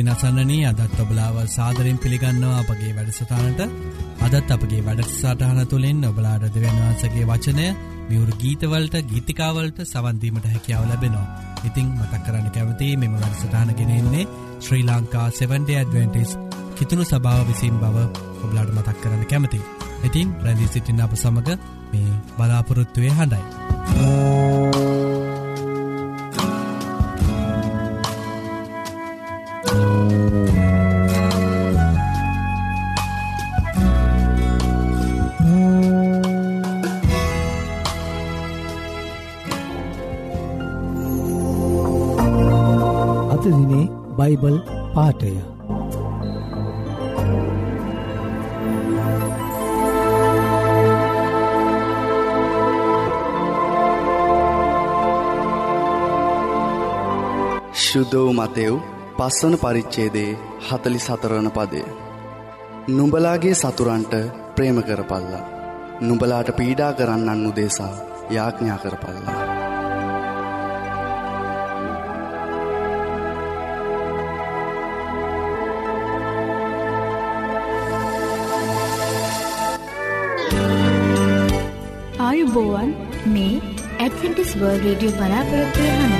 ඉතින් අසන්නනී අදත් ඔබලාව සාදරෙන් පිළිගන්නවා අපගේ වැඩසටානට අදත් අපගේ වැඩසාටහන තුළින් ඔබලාඩ දෙවන්වහන්සගේ වචනය මියවරු ගීතවලට ගීතිකාවලට සවන්දීමට හැකියාව ලැබෙනවා. ඉතිං මතක් කරන්න කැවති මෙම වැඩසටානගෙනෙන්නේ ශ්‍රී ලංකා 7ඩ ඇඩවෙන්ටිස් කිතුුණු සභාව විසින් බව ඔබ්ලාඩ මතක් කරන්න කැමති. ඉතින් ප්‍රැදිී සිටින්න අප සමඟ මේ බලාපොරොත්තුවය හඬයි. බයිබල් පාටය ශුද්ධෝ මතෙව් පස්වන පරිච්චේදේ හතලි සතරණ පදය. නුඹලාගේ සතුරන්ට ප්‍රේම කරපල්ලා. නුඹලාට පීඩා කරන්නන් උදේසා යාඥා කරපල්ලා. ආයුබෝවන් මේ ඇඩවෙන්ටිස් වර්ල් රේඩියෝ බලාපොරොත්තුවය හන.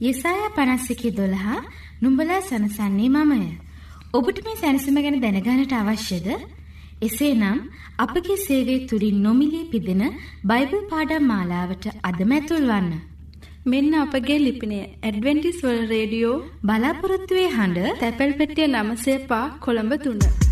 යෙසාය පනස්සිකි දොළහා නුම්ඹලා සනසන්නේ මමය. ඔබට මේ සැනසම ගැන දැනගානට අවශ්‍යද? එසේ නම් අපගේ සේවේ තුරින් නොමිලේ පිදෙන බයිබල් පාඩම් මාලාවට අදමැතුල් වන්න. මෙන්න අපගේ ලිපිනය ඇඩවෙන්ටිස් වල් රේඩියෝ බලාපොරොත්තුවේ හඬ තැපැල් පෙටිය නමසේ පා කොළඹ තුන්න.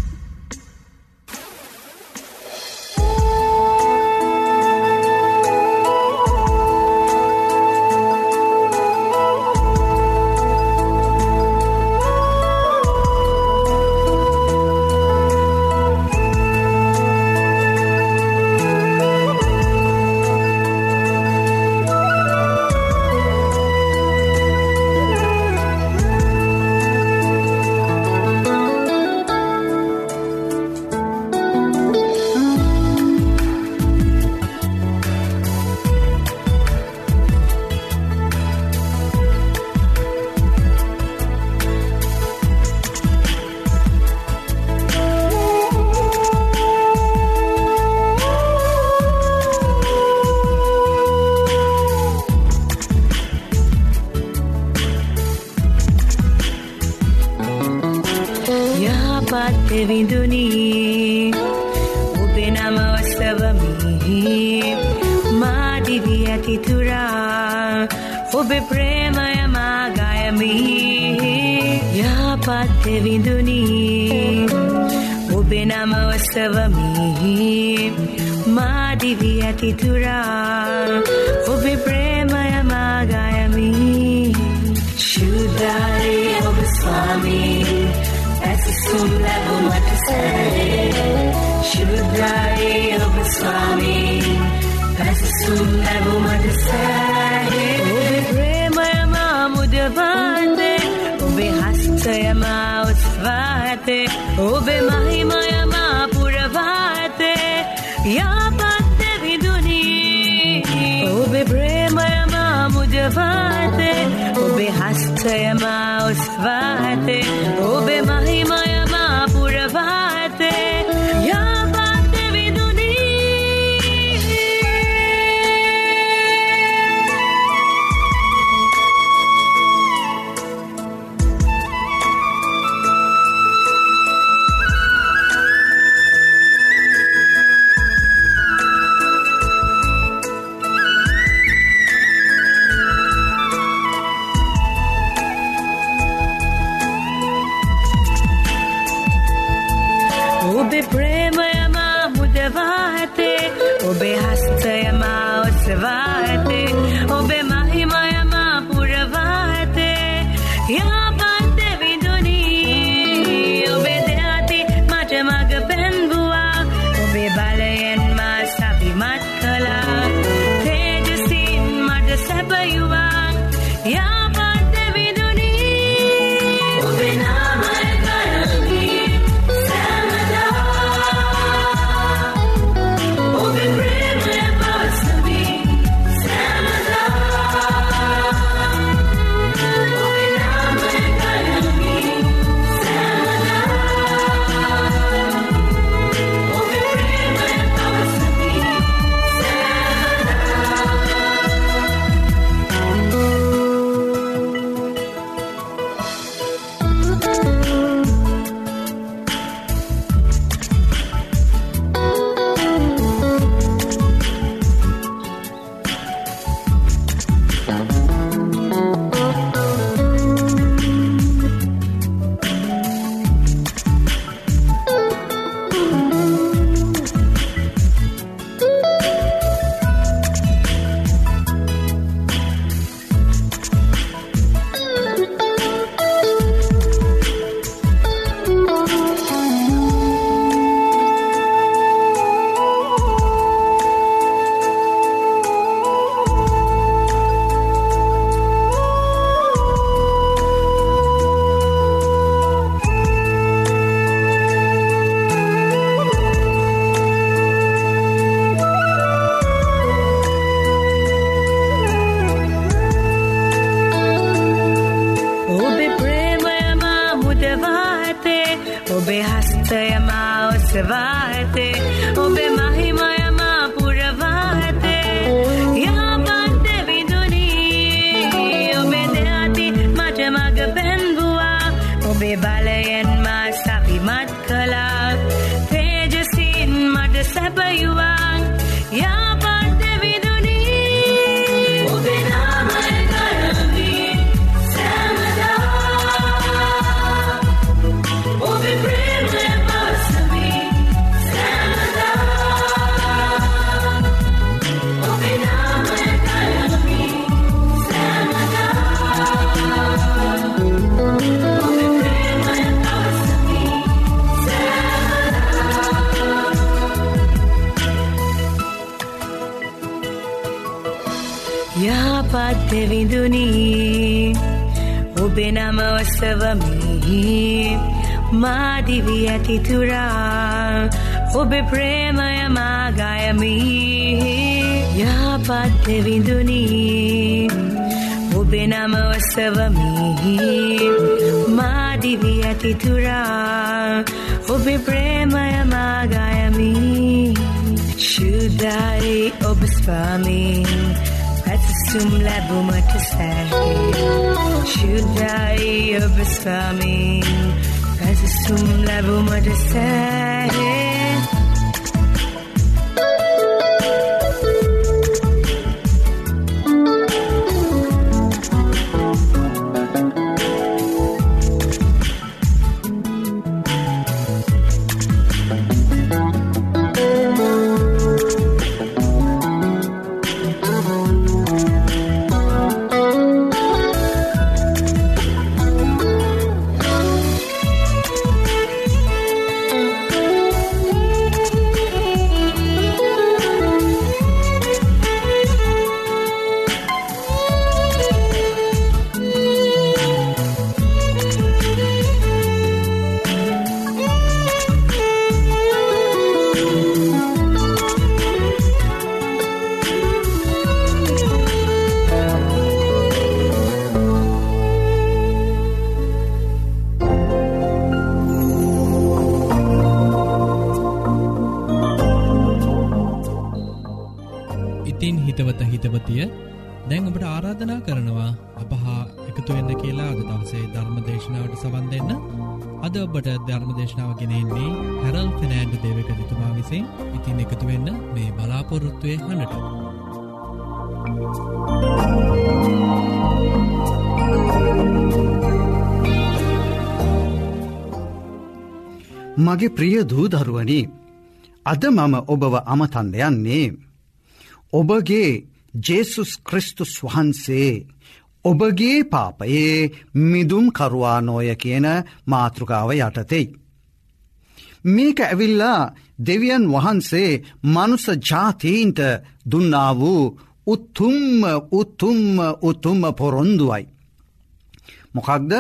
මාදිවී ඇතිතුරා ඔබේ ප්‍රේමය මාගයමි යාපත්ත විඳුනී ඔබේ නම ඔස්සවමි මාදිවී ඇතිතුරා ඔබේ ප්‍රේමය මාගයමි ශුද්ධාරේ ඔබ ස්වාමී ඇසිසුම් ලැබුමට සැරේ ශුද්ධායේ ඔබ ස්වාමී ඇසිසුම් ලැබුමට ඔබේ බලයෙන් මා සවිමත් කලා තේජසින් මට සැබයුවන් යාප තෙවිඳුනි ඔබේ නම ඔස්සවමෙහි මාදිවි ඇතිතුරා ඔබේ ප්‍රේමය මාගයමි යහපත් තෙවිඳුනි ඔබේ නම ඔස්සවමෙහි මාදිවි ඇතිතුරා ඔබේ ප්‍රේමය මාගයමි ශුද්ධාරි ඔබ ස්වාමී jumlah sakit Shudai obesfami Kasih jumlah bumat sakit මගේ ප්‍රිය දූදරුවනි අද මම ඔබව අමතන්න යන්නේ. ඔබගේ ජේසුස් ක්‍රිස්තුස් වහන්සේ ඔබගේ පාපයේ මිදුම් කරුවානෝය කියන මාතෘකාව යටතෙයි. මේක ඇවිල්ලා දෙවියන් වහන්සේ මනුස ජාතීන්ට දුන්නා වූ උත්තුම්ම උත්තුම්ම උතුම්ම පොරොන්දුවයි. මොකක්ද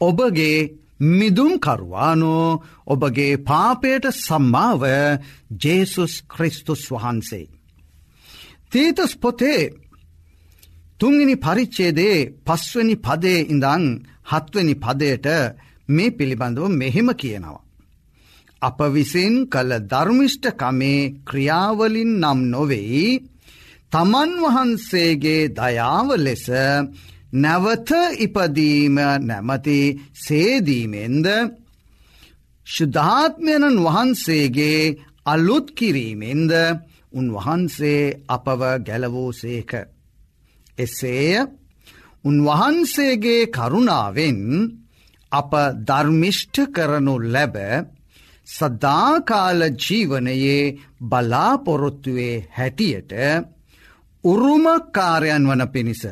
ඔබගේ මිදුම්කරුවානෝ ඔබගේ පාපයට සම්මාව ජේසුස් ක්‍රිස්තුස් වහන්සේ. තීතස් පොතේ තුන්ගනි පරිච්චේදේ පස්වනි පදේ ඉඳං හත්වනි පදයට මේ පිළිබඳව මෙහෙම කියනවා. අප විසින් කළ ධර්මිෂ්ඨකමේ ක්‍රියාවලින් නම් නොවෙයි තමන් වහන්සේගේ දයාව ලෙස නැවත ඉපදීම නැමති සේදීමෙන්ද ශුද්ධාත්මයණන් වහන්සේගේ අලුත් කිරීමෙන්ද උන්වහන්සේ අපව ගැලවූ සේක. එසේය උන්වහන්සේගේ කරුණාවෙන් අප ධර්මිෂ්ඨ කරනු ලැබ සදාකාල ජීවනයේ බලාපොරොත්තුවේ හැටියට උරුමකාරයන් වන පිණිස.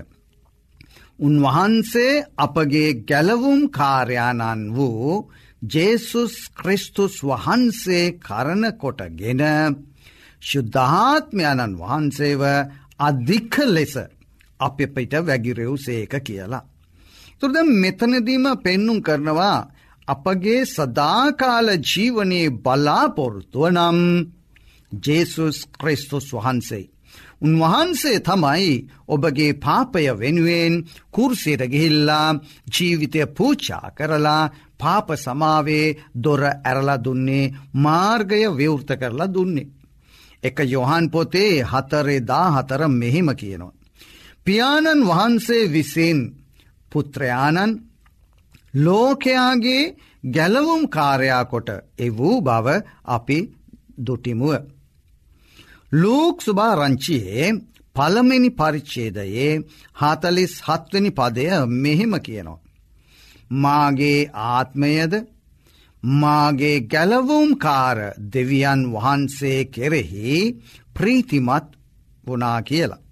උන්වහන්සේ අපගේ ගැලවුම් කාර්යාණන් වූ ජේසුස් ක්‍රිස්තුස් වහන්සේ කරනකොටගෙන ශුද්ධාත්මයණන් වහන්සේව අධික්ක ලෙස අප පිට වැගිරෙව් සේක කියලා. තුරද මෙතනදීම පෙන්නුම් කරනවා අපගේ සදාකාල ජීවනයේ බලාපොරොත්තුව නම් ජේසුස් ක්‍රිස්තුස් වහන්සේ. උන්වහන්සේ තමයි ඔබගේ පාපය වෙනුවෙන් කුර්සියට ගිහිල්ලා ජීවිතය පූචා කරලා පාප සමාවේ දොර ඇරලා දුන්නේ මාර්ගය ව්‍යවෘත කරලා දුන්නේ. එක යොහන් පොතේ හතරේ දා හතර මෙහෙම කියනවා. පියාණන් වහන්සේ විසින් පුත්‍රයාණන් ලෝකයාගේ ගැලවුම් කාරයාකොට එවූ බව අපි දුටිමුව. ලූක් සුභාරංචියයේ පළමෙනි පරිච්චේදයේ හතලිස් හත්වනි පදය මෙහෙම කියනවා. මාගේ ආත්මයද මාගේ ගැලවුම්කාර දෙවියන් වහන්සේ කෙරෙහි ප්‍රීතිමත් වනා කියලා.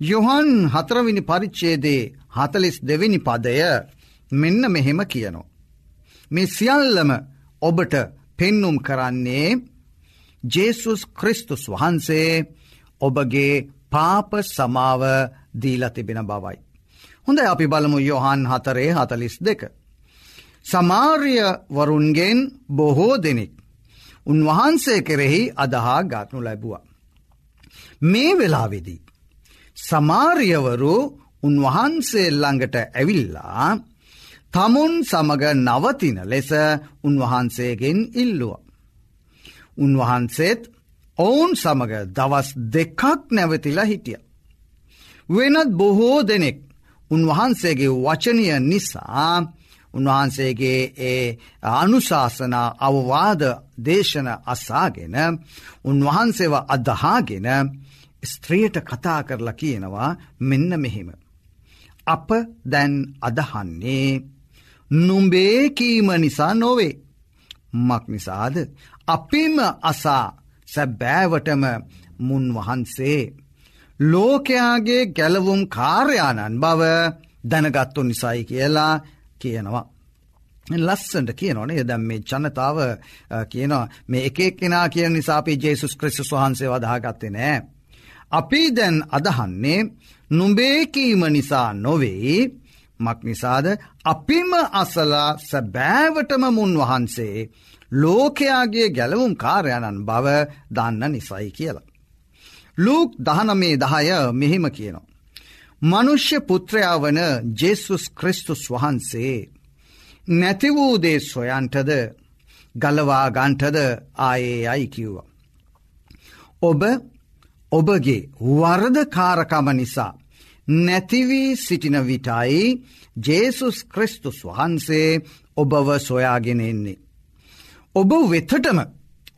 යොහන් හතරවිනි පරිච්චේදේ හතලිස් දෙවිනි පදය මෙන්න මෙහෙම කියනවා. මේ සියල්ලම ඔබට පෙන්නුම් කරන්නේ ජේසුස් ක්‍රිස්තුස් වහන්සේ ඔබගේ පාප සමාව දීලා තිබෙන බවයි. හොඳ අපි බලමු යොහන් හතරේ හතලිස් දෙක. සමාර්ය වරුන්ගෙන් බොහෝ දෙනෙක්. උන්වහන්සේ කෙරෙහි අදහා ගාත්නු ලැබුවා. මේ වෙලාවෙදී. සමාරියවරු උන්වහන්සේ ළඟට ඇවිල්ලා තමුන් සමග නවතින ලෙස උන්වහන්සේගෙන් ඉල්ලුව. උන්වහන්සේත් ඔවුන් සමඟ දවස් දෙකක් නැවතිලා හිටිය. වෙනත් බොහෝ දෙනෙක් උන්වහන්සේගේ වචනය නිසා උන්වහන්සේගේ ඒ අනුශාසනා අවවාද දේශන අසාගෙන උන්වහන්සේව අදහාගෙන ස්ත්‍රියට කතා කරලා කියනවා මෙන්න මෙහෙම. අප දැන් අදහන්නේ නුම්බේකීම නිසා නොවේ. මක් නිසාද අපිම අසා සැබෑවටම මුන් වහන්සේ. ලෝකයාගේ ගැලවුම් කාර්යාණන් බව දැනගත්තු නිසයි කියලා කියනවා. ලස්සට කියනවන එදැම් මේ ජනතාව කියනවා මේ එකෙක් කෙනා කියන නිසාපි ජේසුස් ක්‍රිස්තුස් වහන්සේ වදාගත්තේ නෑ. අපි දැන් අදහන්නේ නුඹේකීම නිසා නොවෙයි මක් නිසාද අපිම අසලා සැබෑවටම මුන් වහන්සේ ලෝකයාගේ ගැලවුම් කාරයණන් බව දන්න නිසයි කියලා. ලූක් දහනමේ දහය මෙහෙම කියනවා. මනුෂ්‍ය පුත්‍රයා වන ජෙසුස් ක්‍රිස්තුස් වහන්සේ නැති වූදේ සොයන්ටද ගලවා ගන්ටද ආයේ අයි කිව්වා. ඔබ ඔබගේ වරදකාරකම නිසා නැතිවී සිටින විටයි ජේසුස් ක්‍රිස්තුස් වහන්සේ ඔබව සොයාගෙන එන්නේ. ඔබ වෙතටම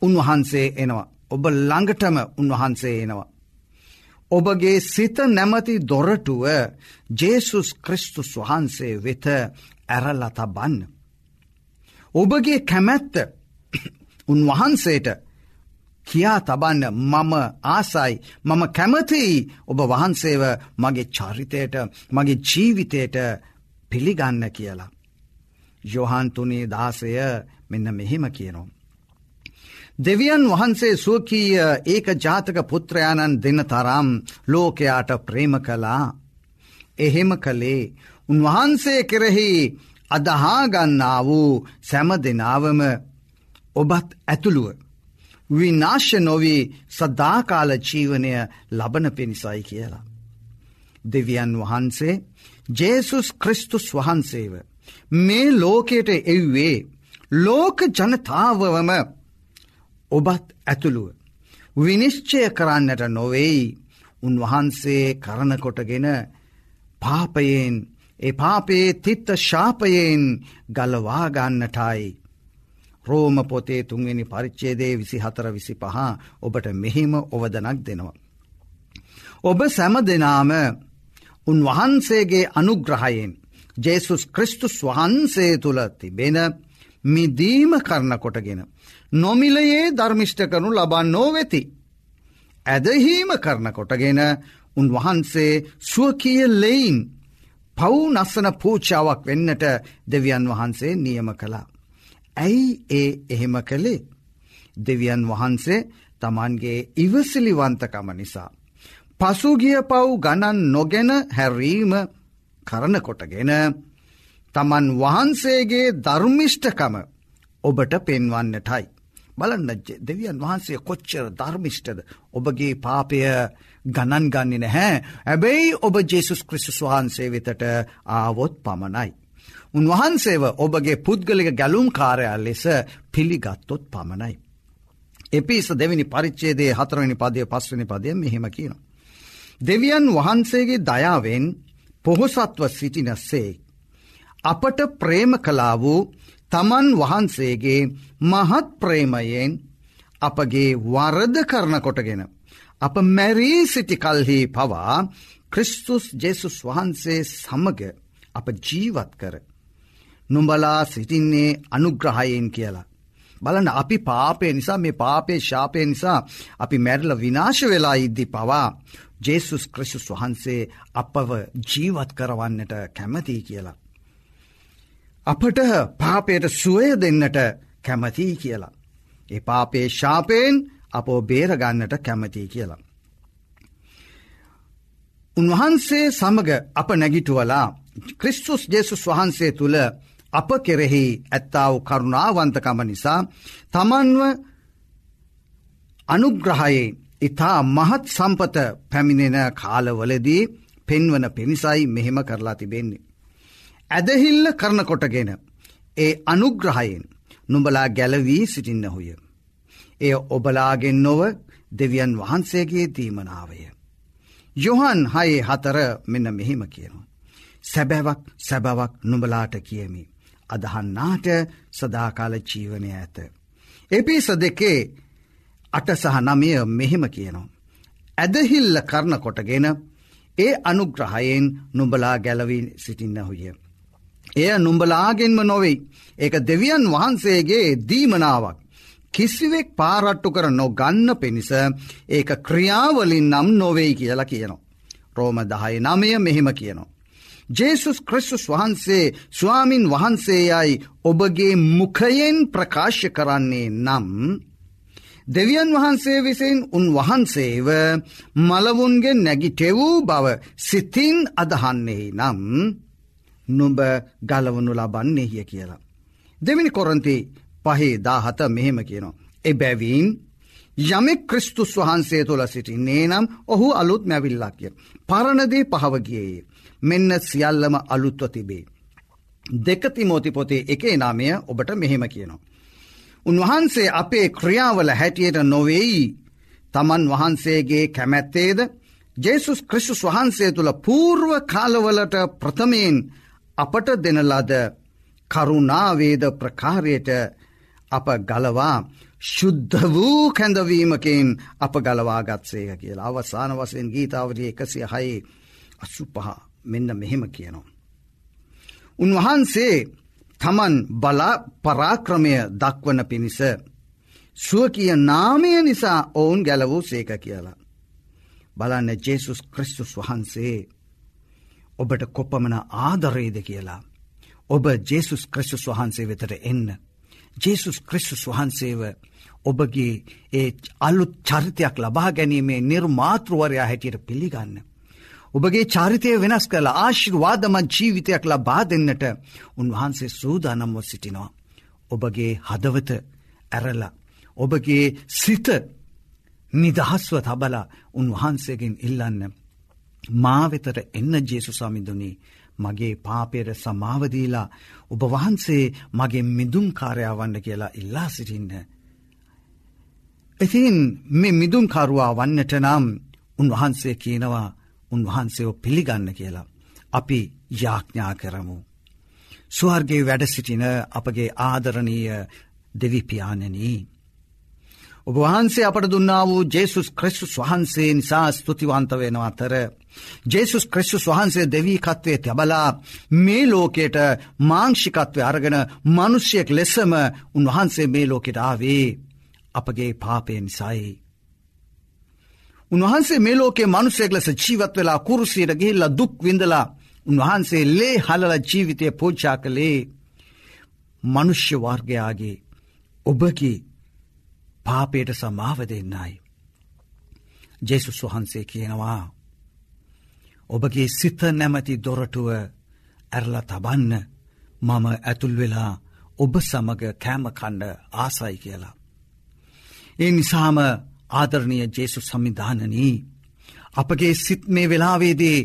උන්වහන්සේ එනවා. ඔබ ළඟටම උන්වහන්සේ එනවා. ඔබගේ සිත නැමති දොරටුව ජේසුස් ක්‍රිස්තුස් වහන්සේ වෙත ඇරලත බන්න. ඔබගේ කැමැත්ත උන්වහන්සේට කියා තබන්න මම ආසයි මම කැමතියි ඔබ වහන්සේව මගේ චරිතයට මගේ ජීවිතයට පිළිගන්න කියලා. යොහන්තුනේ දාසය මෙන්න මෙහෙම කියනවා. දෙවියන් වහන්සේ සුවකීය ඒක ජාතක පුත්‍රයාණන් දෙන තරම් ලෝකයාට ප්‍රේම කලා. එහෙම කළේ උන්වහන්සේ කෙරෙහි අදහාගන්නා වූ සැම දෙනාවම ඔබත් ඇතුළුව. විනාශ්‍ය නොවී සදාකාල ජීවනය ලබන පිණිසයි කියලා. දෙවියන් වහන්සේ ජේසුස් ක්‍රිස්තුස් වහන්සේව මේ ලෝකයට එව්වේ ලෝක ජනතාවවම ඔබත් ඇතුළුව. විනිශ්චය කරන්නට නොවෙයි උන්වහන්සේ කරනකොටගෙන පාපයෙන් ඒ පාපේ තිත්ත ශාපයෙන් ගලවාගන්නටයි. රෝම පොතේ තුන්වෙනි පරිච්චේදේ විසි හතර විසි පහ ඔබට මෙහිම ඔවදනක් දෙනවා. ඔබ සැම දෙනාම උන්වහන්සේගේ අනුග්‍රහයෙන් ජේසුස් ක්‍රිස්තුස් වහන්සේ තුළ තිබෙන මිදීම කරන කොටගෙන. නොමිලයේ ධර්මිෂ්ට කරනු ලබන්නෝ වෙති. ඇදහීම කරන කොටගෙන උන්වහන්සේ සුවකිය ලෙයින් පව් නස්සන පූචාවක් වෙන්නට දෙවියන් වහන්සේ නියම කළා. ඇයි ඒ එහෙම කළේ. දෙවියන් වහන්සේ තමන්ගේ ඉවසිලිවන්තකම නිසා. පසුගිය පව් ගණන් නොගෙන හැරීම කරනකොටගෙන තමන් වහන්සේගේ ධර්මිෂ්ඨකම ඔබට පෙන්වන්නටයි. බලන්න දෙවියන් වහන්සේ කොච්චර ධර්මිෂ්ටද ඔබගේ පාපය ගණන් ගන්නේ නැහැ ඇබැයි ඔබ ජේසුස් ක්‍රිස්තුස් වහන්සේ වෙතට ආවොත් පමණයි. උන්වහන්සේව ඔබගේ පුද්ගලික ගැලුම් කාරයල් ලෙස පිළිගත්තොත් පමණයි. එපිස දෙවිනි පරිච්චේදේ හතරවනි පදය පස්වනි පදය මෙහෙම කියන. දෙවියන් වහන්සේගේ දයාවෙන් පොහොසත්ව සිටිනස්සේ. අපට ප්‍රේම කලා වූ තමන් වහන්සේගේ මහත් ප්‍රේමයෙන් අපගේ වරද කරන කොටගෙන. අප මැරී සිටි කල්හි පවා ක්‍රිස්තුස් ජෙසුස් වහන්සේ සමග අප ජීවත් කර. නුඹලා සිටින්නේ අනුග්‍රහයෙන් කියලා. බලන්න අපි පාපය නිසා මේ පාපේ ශාපය නිසා අපි මැරල විනාශ වෙලා ඉද්දි පවා ජේසුස් ක්‍රෂුස් වහන්සේ අපව ජීවත් කරවන්නට කැමතියි කියලා. අපට පාපයට සුවය දෙන්නට කැමතියි කියලා. ඒ පාපේ ශාපයෙන් අපෝ බේරගන්නට කැමතියි කියලා. උන්වහන්සේ සමග අප නැගිටුවලා ක්‍රිස්තුස් ජේසුස් වහන්සේ තුළ අප කෙරෙහි ඇත්තාව කරුණාවන්තකම නිසා තමන්ව අනුග්‍රහයේ ඉතා මහත් සම්පත පැමිණෙන කාලවලදී පෙන්වන පිණිසයි මෙහෙම කරලා තිබෙන්නේ. ඇදහිල්ල කරන කොටගෙන ඒ අනුග්‍රහයෙන් නුඹලා ගැලවී සිටින්නහුය. එය ඔබලාගෙන් නොව දෙවියන් වහන්සේගේ දීමනාවය. යොහන් හයේ හතර මෙන්න මෙහෙම කියනවා. සැබැවක් සැබවක් නුඹලාට කියමි. අදහන්නාට සදාකාල ජීවනය ඇත. එපිස දෙකේ අට සහ නමය මෙහෙම කියනවා. ඇදහිල්ල කරන කොටගෙන ඒ අනුග්‍රහයෙන් නුඹලා ගැලවී සිටින්නහුය. එය නුඹලාගෙන්ම නොවෙයි. ඒක දෙවියන් වහන්සේගේ දීමනාවක්. කිසිවෙක් පාරට්ටු කර නොගන්න පිණිස ඒක ක්‍රියාවලින් නම් නොවෙයි කියලා කියනවා. රෝම දහය නමය මෙහෙම කියනවා. ජේසුස් ක්‍රිස්තුස් වහන්සේ ස්වාමින් වහන්සේයයි ඔබගේ මුඛයෙන් ප්‍රකාශ කරන්නේ නම් දෙවියන් වහන්සේ විසින් උන්වහන්සේව මලවුන්ගේ නැගිටෙවූ බව සිතින් අදහන්නේ නම් නුඹ ගලවනු ලබන්නේහිය කියලා. දෙවිනි කොරන්ති පහේ දාහත මෙහෙම කියනවා. එබැවීන් යමෙක් ක්‍රිස්තුස් වහන්සේ තුළ සිටින්නේ නම් ඔහු අලුත් මැවිල්ලක් කිය. පරණදේ පහවගියයේ. මෙන්න සියල්ලම අලුත්ව තිබේ. දෙකතිමෝති පොතේ එකේ නාමය ඔබට මෙහෙම කියනවා. උන්වහන්සේ අපේ ක්‍රියාවල හැටියට නොවෙයි. තමන් වහන්සේගේ කැමැත්තේද? ජේසුස් ක්‍රිස්ුස් වහන්සේ තුළ පූර්ව කාලවලට ප්‍රථමයෙන් අපට දෙනලද කරුණාවේද ප්‍රකාරයට අප ගලවා ශුද්ධ වූ කැඳවීමකින් අප ගලවාගත්සේක කියලා. අවසාන වසයෙන් ගීතාවරිය එකසිය හයි අසු පහ මෙන්න මෙහෙම කියනවා. උන්වහන්සේ තමන් බලා පරාක්‍රමය දක්වන පිණිස. සුවකිය නාමය නිසා ඔවුන් ගැලවූ සේක කියලා. බලන්න ජේසුස් ක්‍රිස්තුස් වහන්සේ ඔබට කොපමන ආදරේද කියලා. ඔබ ජේසුස් ක්‍රිස්තුස් වහන්සේ වෙතට එන්න. ජේසුස් ක්‍රිස්තුස් වහන්සේව ඔබගේ ඒ අලුත් චරිතයක් ලබා ගැනීමේ නිර්මාතෘවරයා හැටියට පිළිගන්න. ඔබගේ චරිතය වෙනස් කළ ආශිර්වාදම ජීවිතයක් ලබා දෙන්නට උන්වහන්සේ සූදානම්ව සිටිනවා. ඔබගේ හදවත ඇරල. ඔබගේ සිත නිදහස්ව තබල උන්වහන්සේගෙන් ඉල්ලන්න. මා වෙතට එන්න ජේසු සමිඳුනී මගේ පාපයට සමාවදීලා ඔබ වහන්සේ මගේ මිදුම් කාරයාවන්න කියලා ඉල්ලා සිටින්න. ඉතින් මේ මිදුම්කරුවා වන්නට නම් උන්වහන්සේ කියනවා උන්වහන්සේෝ පිළිගන්න කියලා. අපි යාඥා කරමු. ස්වර්ගේ වැඩ සිටින අපගේ ආදරණීය දෙවිපාණනී. ඔබ වහන්සේ අපට දුන්නා වූ ජේසුස් ක්‍රිස්තුස් වහන්සේ නිසා ස්තුතිවන්ත වෙනවා අතර. ජේසුස් ක්‍රිස්තුස් වහන්සේ දෙවීකත්වය තැබලා මේ ලෝකයට මාංෂිකත්වය අරගෙන මනුෂ්‍යයෙක් ලෙසම උන්වහන්සේ මේ ලෝකෙට ආවේ අපගේ පාපය නිසයි. උන්වහන්සේ මේ ලෝකේ මනුස්සෙක් ලෙස ජීවත් වෙලා කුරුසියට ගිහිල්ල දුක් විඳලා උන්වහන්සේ ලේ හලල ජීවිතය පෝච්චා කළේ මනුෂ්‍ය වර්ගයාගේ ඔබගේ පාපයට සමාව දෙන්නයි. ජෙසුස් වහන්සේ කියනවා. ඔබගේ සිත නැමති දොරටුව ඇරල තබන්න මම ඇතුල් වෙලා ඔබ සමග කෑමකණ්ඩ ආසයි කියලා. ඒ නිසාම ආදරණය ජේසු සම්මිධානනී. අපගේ සිත් මේ වෙලාවේදේ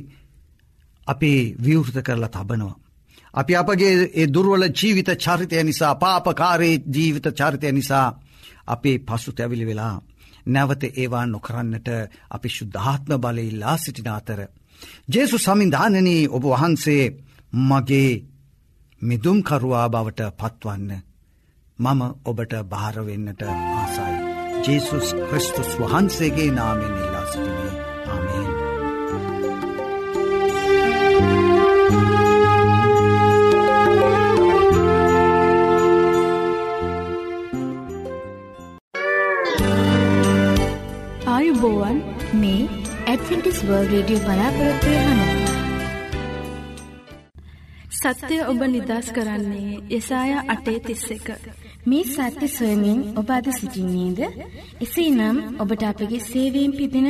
අපේ විවෘත කරලා තබනවා. අපි අපගේ ඒ දුර්වල ජීවිත චරිතය නිසා පාපකාරයේ ජීවිත චරිතය නිසා අපේ පසු තැවිලි වෙලා. නැවත ඒවා නොකරන්නට අපි ශුද්ධාත්ම බලඉල්ලා සිටින අතර. ජේසු සමින්ධානනී ඔබ වහන්සේ මගේ මිදුම්කරුවා බවට පත්වන්න. මම ඔබට භාරවෙන්නට ආසයි. ජේසුස් ක්‍රිස්තුස් වහන්සේගේ නාමෙන් ඉල්ලා සිටිනේ ආමේන්. ආයුබෝවන් මේ ඇඩ්ෆිටිස් වර්ල් රේඩියෝ බලාපොරොත්වය හන. සත්‍යය ඔබ නිදස් කරන්නේ යසාය අටේ තිස්ස එක. මේ සත්‍ය සොයමින් ඔබ අද සිසිින්නේද. එසේ නම් ඔබට අපගේ සේවීම් පිදින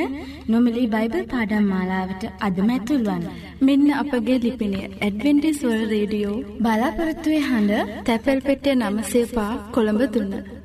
නොමලි බයිබල් පාඩම් මාලාවට අදමැතුල්වන්. මෙන්න අපගේ ලිපිනය ඇඩවෙන්ටිස්වල් රේඩියෝ බලාපොරොත්තුවය හඬ තැපැල් පෙටිය නමසේපා කොළඹ තුන්න.